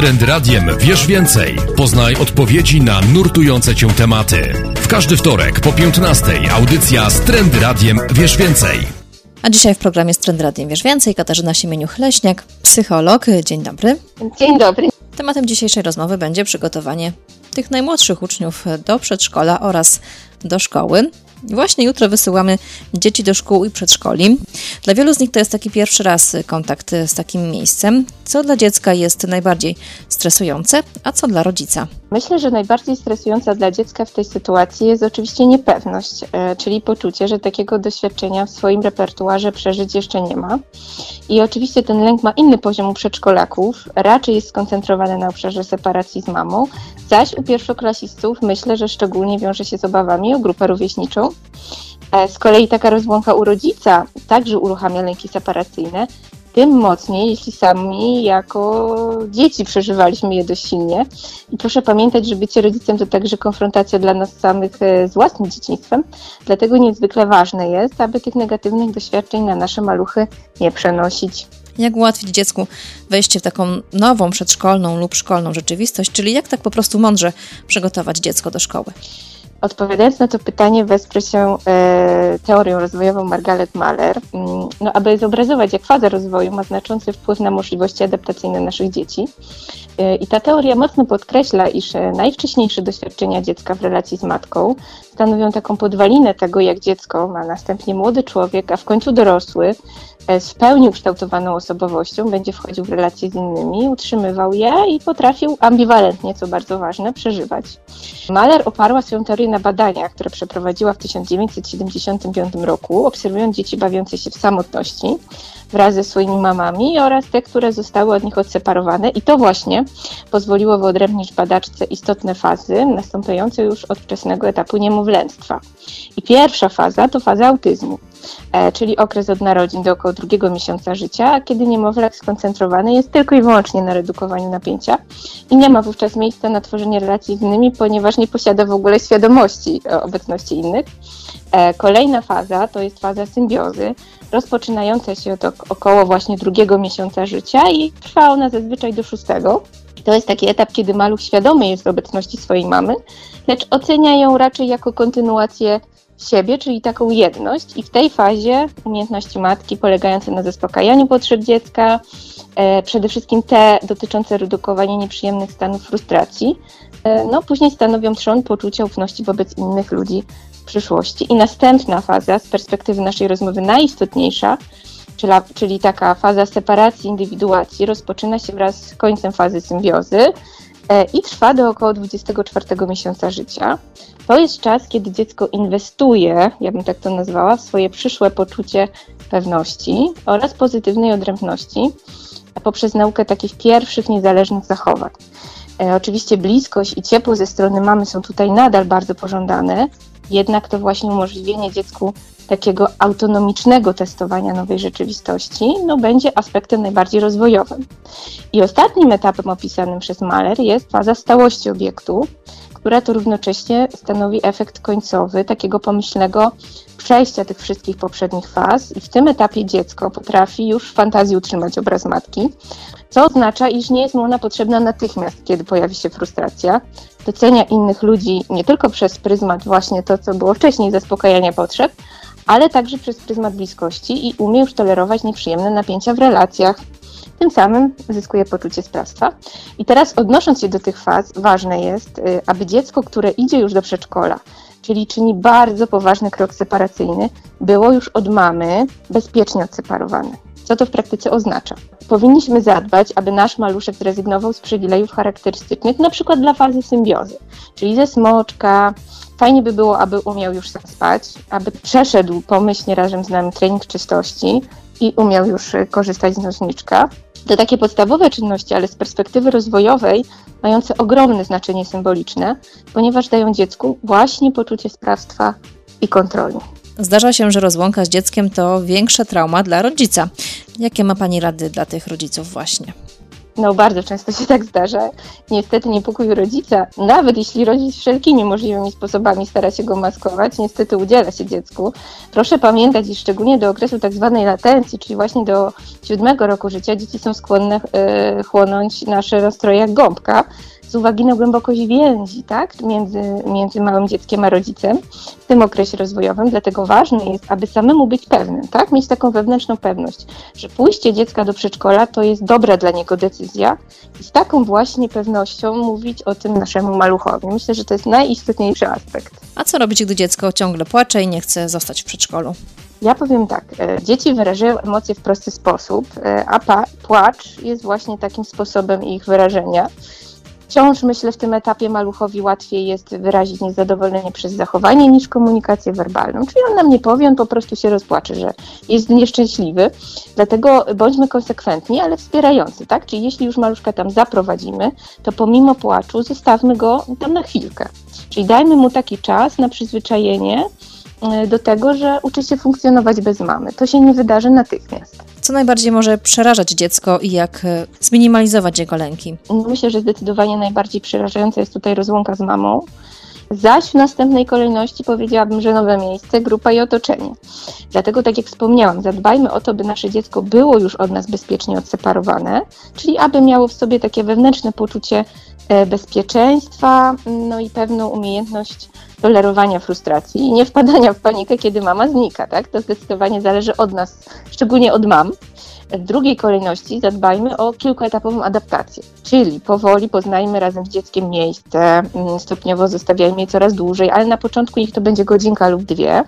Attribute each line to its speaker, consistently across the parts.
Speaker 1: Trend Radiem wiesz więcej. Poznaj odpowiedzi na nurtujące cię tematy. W każdy wtorek po 15 audycja z Trend Radiem wiesz więcej.
Speaker 2: A dzisiaj w programie z Trend Radiem wiesz więcej Katarzyna Siemieniuk-Leśniak, psycholog. Dzień dobry.
Speaker 3: Dzień dobry.
Speaker 2: Tematem dzisiejszej rozmowy będzie przygotowanie tych najmłodszych uczniów do przedszkola oraz do szkoły. Właśnie jutro wysyłamy dzieci do szkół i przedszkoli. Dla wielu z nich to jest taki pierwszy raz kontakt z takim miejscem. Co dla dziecka jest najbardziej stresujące, a co dla rodzica?
Speaker 3: Myślę, że najbardziej stresująca dla dziecka w tej sytuacji jest oczywiście niepewność, e, czyli poczucie, że takiego doświadczenia w swoim repertuarze przeżyć jeszcze nie ma. I oczywiście ten lęk ma inny poziom u przedszkolaków, raczej jest skoncentrowany na obszarze separacji z mamą, zaś u pierwszoklasistów myślę, że szczególnie wiąże się z obawami o grupę rówieśniczą. E, z kolei taka rozłąka u rodzica także uruchamia lęki separacyjne, tym mocniej, jeśli sami jako dzieci przeżywaliśmy je dość silnie. I proszę pamiętać, że bycie rodzicem to także konfrontacja dla nas samych e, z własnym dzieciństwem. Dlatego niezwykle ważne jest, aby tych negatywnych doświadczeń na nasze maluchy nie przenosić.
Speaker 2: Jak ułatwić dziecku wejście w taką nową przedszkolną lub szkolną rzeczywistość, czyli jak tak po prostu mądrze przygotować dziecko do szkoły?
Speaker 3: Odpowiadając na to pytanie, wesprę się e, teorią rozwojową Margaret Mahler, mm, no, aby zobrazować, jak faza rozwoju ma znaczący wpływ na możliwości adaptacyjne naszych dzieci. E, I ta teoria mocno podkreśla, iż e, najwcześniejsze doświadczenia dziecka w relacji z matką stanowią taką podwalinę tego, jak dziecko, a następnie młody człowiek, a w końcu dorosły, z w pełni ukształtowaną osobowością będzie wchodził w relacje z innymi, utrzymywał je i potrafił ambiwalentnie, co bardzo ważne, przeżywać. Mahler oparła swoją teorię na badaniach, które przeprowadziła w 1975 roku, obserwując dzieci bawiące się w samotności wraz ze swoimi mamami oraz te, które zostały od nich odseparowane i to właśnie pozwoliło wyodrębnić badaczce istotne fazy następujące już od wczesnego etapu niemowlęctwa. I pierwsza faza to faza autyzmu. E, czyli okres od narodzin do około drugiego miesiąca życia, kiedy niemowlak skoncentrowany jest tylko i wyłącznie na redukowaniu napięcia i nie ma wówczas miejsca na tworzenie relacji z innymi, ponieważ nie posiada w ogóle świadomości obecności innych. E, kolejna faza to jest faza symbiozy, rozpoczynająca się od około właśnie drugiego miesiąca życia i trwa ona zazwyczaj do szóstego. To jest taki etap, kiedy maluch świadomy jest obecności swojej mamy, lecz ocenia ją raczej jako kontynuację siebie, czyli taką jedność. I w tej fazie umiejętności matki polegające na zaspokajaniu potrzeb dziecka, e, przede wszystkim te dotyczące redukowania nieprzyjemnych stanów frustracji, e, no później stanowią trzon poczucia ufności wobec innych ludzi w przyszłości. I następna faza, z perspektywy naszej rozmowy najistotniejsza, czyli, taka faza separacji, indywiduacji, rozpoczyna się wraz z końcem fazy symbiozy i trwa do około 24 miesiąca życia. To jest czas, kiedy dziecko inwestuje, ja bym tak to nazwała, w swoje przyszłe poczucie pewności oraz pozytywnej odrębności poprzez naukę takich pierwszych niezależnych zachowań. E, oczywiście bliskość i ciepło ze strony mamy są tutaj nadal bardzo pożądane, jednak to właśnie umożliwienie dziecku takiego autonomicznego testowania nowej rzeczywistości no, będzie aspektem najbardziej rozwojowym. I ostatnim etapem opisanym przez Mahler jest faza stałości obiektu, która to równocześnie stanowi efekt końcowy takiego pomyślnego przejścia tych wszystkich poprzednich faz i w tym etapie dziecko potrafi już w fantazji utrzymać obraz matki, co oznacza, iż nie jest mu ona potrzebna natychmiast, kiedy pojawi się frustracja. Docenia innych ludzi nie tylko przez pryzmat właśnie to, co było wcześniej zaspokajania potrzeb, ale także przez pryzmat bliskości i umie już tolerować nieprzyjemne napięcia w relacjach, tym samym zyskuje poczucie sprawstwa. I teraz odnosząc się do tych faz, ważne jest, y, aby dziecko, które idzie już do przedszkola, czyli czyni bardzo poważny krok separacyjny, było już od mamy bezpiecznie odseparowane. Co to w praktyce oznacza? Powinniśmy zadbać, aby nasz maluszek zrezygnował z przywilejów charakterystycznych, na przykład dla fazy symbiozy, czyli ze smoczka. Fajnie by było, aby umiał już sam spać, aby przeszedł pomyślnie razem z nami trening czystości i umiał już korzystać z nożniczka. To takie podstawowe czynności, ale z perspektywy rozwojowej mające ogromne znaczenie symboliczne, ponieważ dają dziecku właśnie poczucie sprawstwa i kontroli.
Speaker 2: Zdarza się, że rozłąka z dzieckiem to większa trauma dla rodzica. Jakie ma Pani rady dla tych rodziców właśnie?
Speaker 3: no bardzo często się tak zdarza, niestety niepokój rodzica, nawet jeśli rodzic wszelkimi możliwymi sposobami stara się go maskować, niestety udziela się dziecku. Proszę pamiętać, i szczególnie do okresu tak zwanej latencji, czyli właśnie do siódmego roku życia, dzieci są skłonne y, chłonąć nasze nastroje jak gąbka, z uwagi na głębokość więzi tak, między, między małym dzieckiem a rodzicem w tym okresie rozwojowym. Dlatego ważne jest, aby samemu być pewnym, tak, mieć taką wewnętrzną pewność, że pójście dziecka do przedszkola to jest dobra dla niego decyzja i z taką właśnie pewnością mówić o tym naszemu maluchowi. Myślę, że to jest najistotniejszy aspekt.
Speaker 2: A co robić, gdy dziecko ciągle płacze i nie chce zostać w przedszkolu?
Speaker 3: Ja powiem tak, e, dzieci wyrażają emocje w prosty sposób, e, a płacz jest właśnie takim sposobem ich wyrażenia. Wciąż myślę, w tym etapie maluchowi łatwiej jest wyrazić niezadowolenie przez zachowanie niż komunikację werbalną. Czyli on nam nie powie, on po prostu się rozpłacze, że jest nieszczęśliwy. Dlatego bądźmy konsekwentni, ale wspierający, tak? Czyli jeśli już maluszka tam zaprowadzimy, to pomimo płaczu zostawmy go tam na chwilkę. Czyli dajmy mu taki czas na przyzwyczajenie do tego, że uczy się funkcjonować bez mamy. To się nie wydarzy natychmiast.
Speaker 2: Co najbardziej może przerażać dziecko i jak e, zminimalizować jego lęki?
Speaker 3: Myślę, że zdecydowanie najbardziej przerażająca jest tutaj rozłąka z mamą. Zaś w następnej kolejności powiedziałabym, że nowe miejsce, grupa i otoczenie. Dlatego, tak jak wspomniałam, zadbajmy o to, by nasze dziecko było już od nas bezpiecznie odseparowane, czyli aby miało w sobie takie wewnętrzne poczucie e, bezpieczeństwa, no i pewną umiejętność tolerowania frustracji i nie wpadania w panikę, kiedy mama znika, tak? To zdecydowanie zależy od nas, szczególnie od mam. W drugiej kolejności zadbajmy o kilkuetapową adaptację, czyli powoli poznajmy razem z dzieckiem miejsce, mm, stopniowo zostawiajmy je coraz dłużej, ale na początku niech to będzie godzinka lub dwie.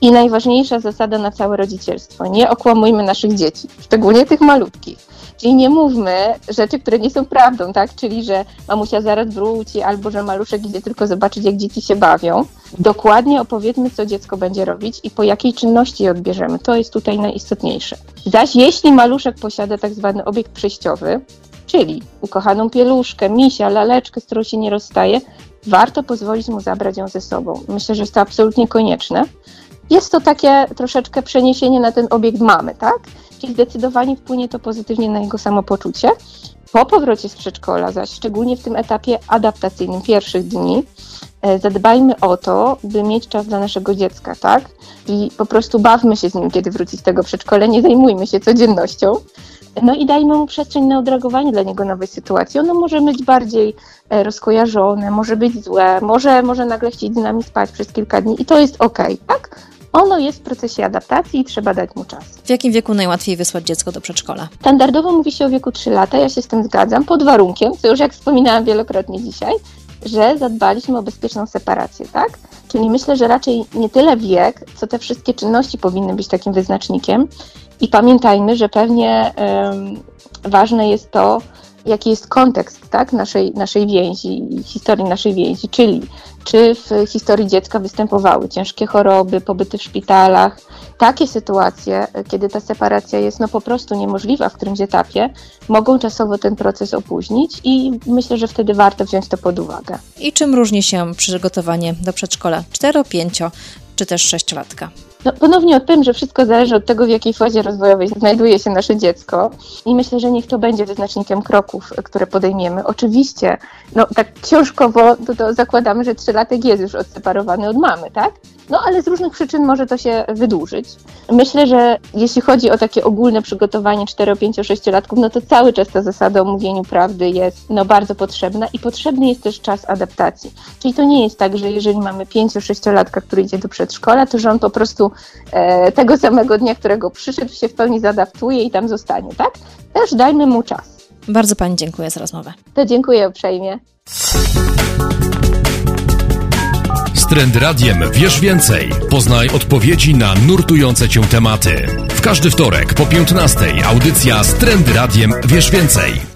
Speaker 3: I najważniejsza zasada na całe rodzicielstwo: nie okłamujmy naszych dzieci, szczególnie tych malutkich Czyli nie mówmy rzeczy, które nie są prawdą, tak? Czyli, że mamusia zaraz wróci, albo że maluszek idzie tylko zobaczyć, jak dzieci się bawią. Dokładnie opowiedzmy, co dziecko będzie robić i po jakiej czynności je odbierzemy. To jest tutaj najistotniejsze. Zaś jeśli maluszek posiada tak zwany obiekt przejściowy, czyli ukochaną pieluszkę, misia, laleczkę, z którą się nie rozstaje, warto pozwolić mu zabrać ją ze sobą. Myślę, że jest to absolutnie konieczne. Jest to takie troszeczkę przeniesienie na ten obiekt mamy, tak? Czyli zdecydowanie wpłynie to pozytywnie na jego samopoczucie. Po powrocie z przedszkola, zaś szczególnie w tym etapie adaptacyjnym pierwszych dni, e, zadbajmy o to, by mieć czas dla naszego dziecka, tak? I po prostu bawmy się z nim, kiedy wróci z tego przedszkola, nie zajmujmy się codziennością. No i dajmy mu przestrzeń na odreagowanie dla niego nowej sytuacji. Ono może być bardziej e, rozkojarzone, może być złe, może, może nagle chcieć z nami spać przez kilka dni i to jest ok, tak? Ono jest w procesie adaptacji i trzeba dać mu czas.
Speaker 2: W jakim wieku najłatwiej wysłać dziecko do przedszkola?
Speaker 3: Standardowo mówi się o wieku 3 lata, ja się z tym zgadzam, pod warunkiem, co już jak wspominałam wielokrotnie dzisiaj, że zadbaliśmy o bezpieczną separację, tak? Czyli myślę, że raczej nie tyle wiek, co te wszystkie czynności powinny być takim wyznacznikiem. I pamiętajmy, że pewnie um, ważne jest to, jaki jest kontekst tak, naszej, naszej więzi, historii naszej więzi, czyli czy w historii dziecka występowały ciężkie choroby, pobyty w szpitalach. Takie sytuacje, kiedy ta separacja jest no po prostu niemożliwa w którymś etapie, mogą czasowo ten proces opóźnić i myślę, że wtedy warto wziąć to pod uwagę.
Speaker 2: I czym różni się przygotowanie do przedszkola 4, 5 czy też 6 latka?
Speaker 3: No, ponownie odpowiem, że wszystko zależy od tego, w jakiej fazie rozwojowej znajduje się nasze dziecko i myślę, że niech to będzie wyznacznikiem kroków, które podejmiemy. Oczywiście, no tak książkowo to, to zakładamy, że trzylatek jest już odseparowany od mamy, tak? No ale z różnych przyczyn może to się wydłużyć. Myślę, że jeśli chodzi o takie ogólne przygotowanie 4, 5, 6 latków, no to cały czas ta zasada o mówieniu prawdy jest no, bardzo potrzebna i potrzebny jest też czas adaptacji. Czyli to nie jest tak, że jeżeli mamy 5-6 latka, który idzie do przedszkola, to że on po prostu e, tego samego dnia, którego przyszedł, się w pełni zaadaptuje i tam zostanie, tak? Też dajmy mu czas.
Speaker 2: Bardzo Pani dziękuję za rozmowę.
Speaker 3: To dziękuję uprzejmie.
Speaker 1: Trend Radiem wiesz więcej. Poznaj odpowiedzi na nurtujące cię tematy. W każdy wtorek po 15 audycja z Trend Radiem wiesz więcej.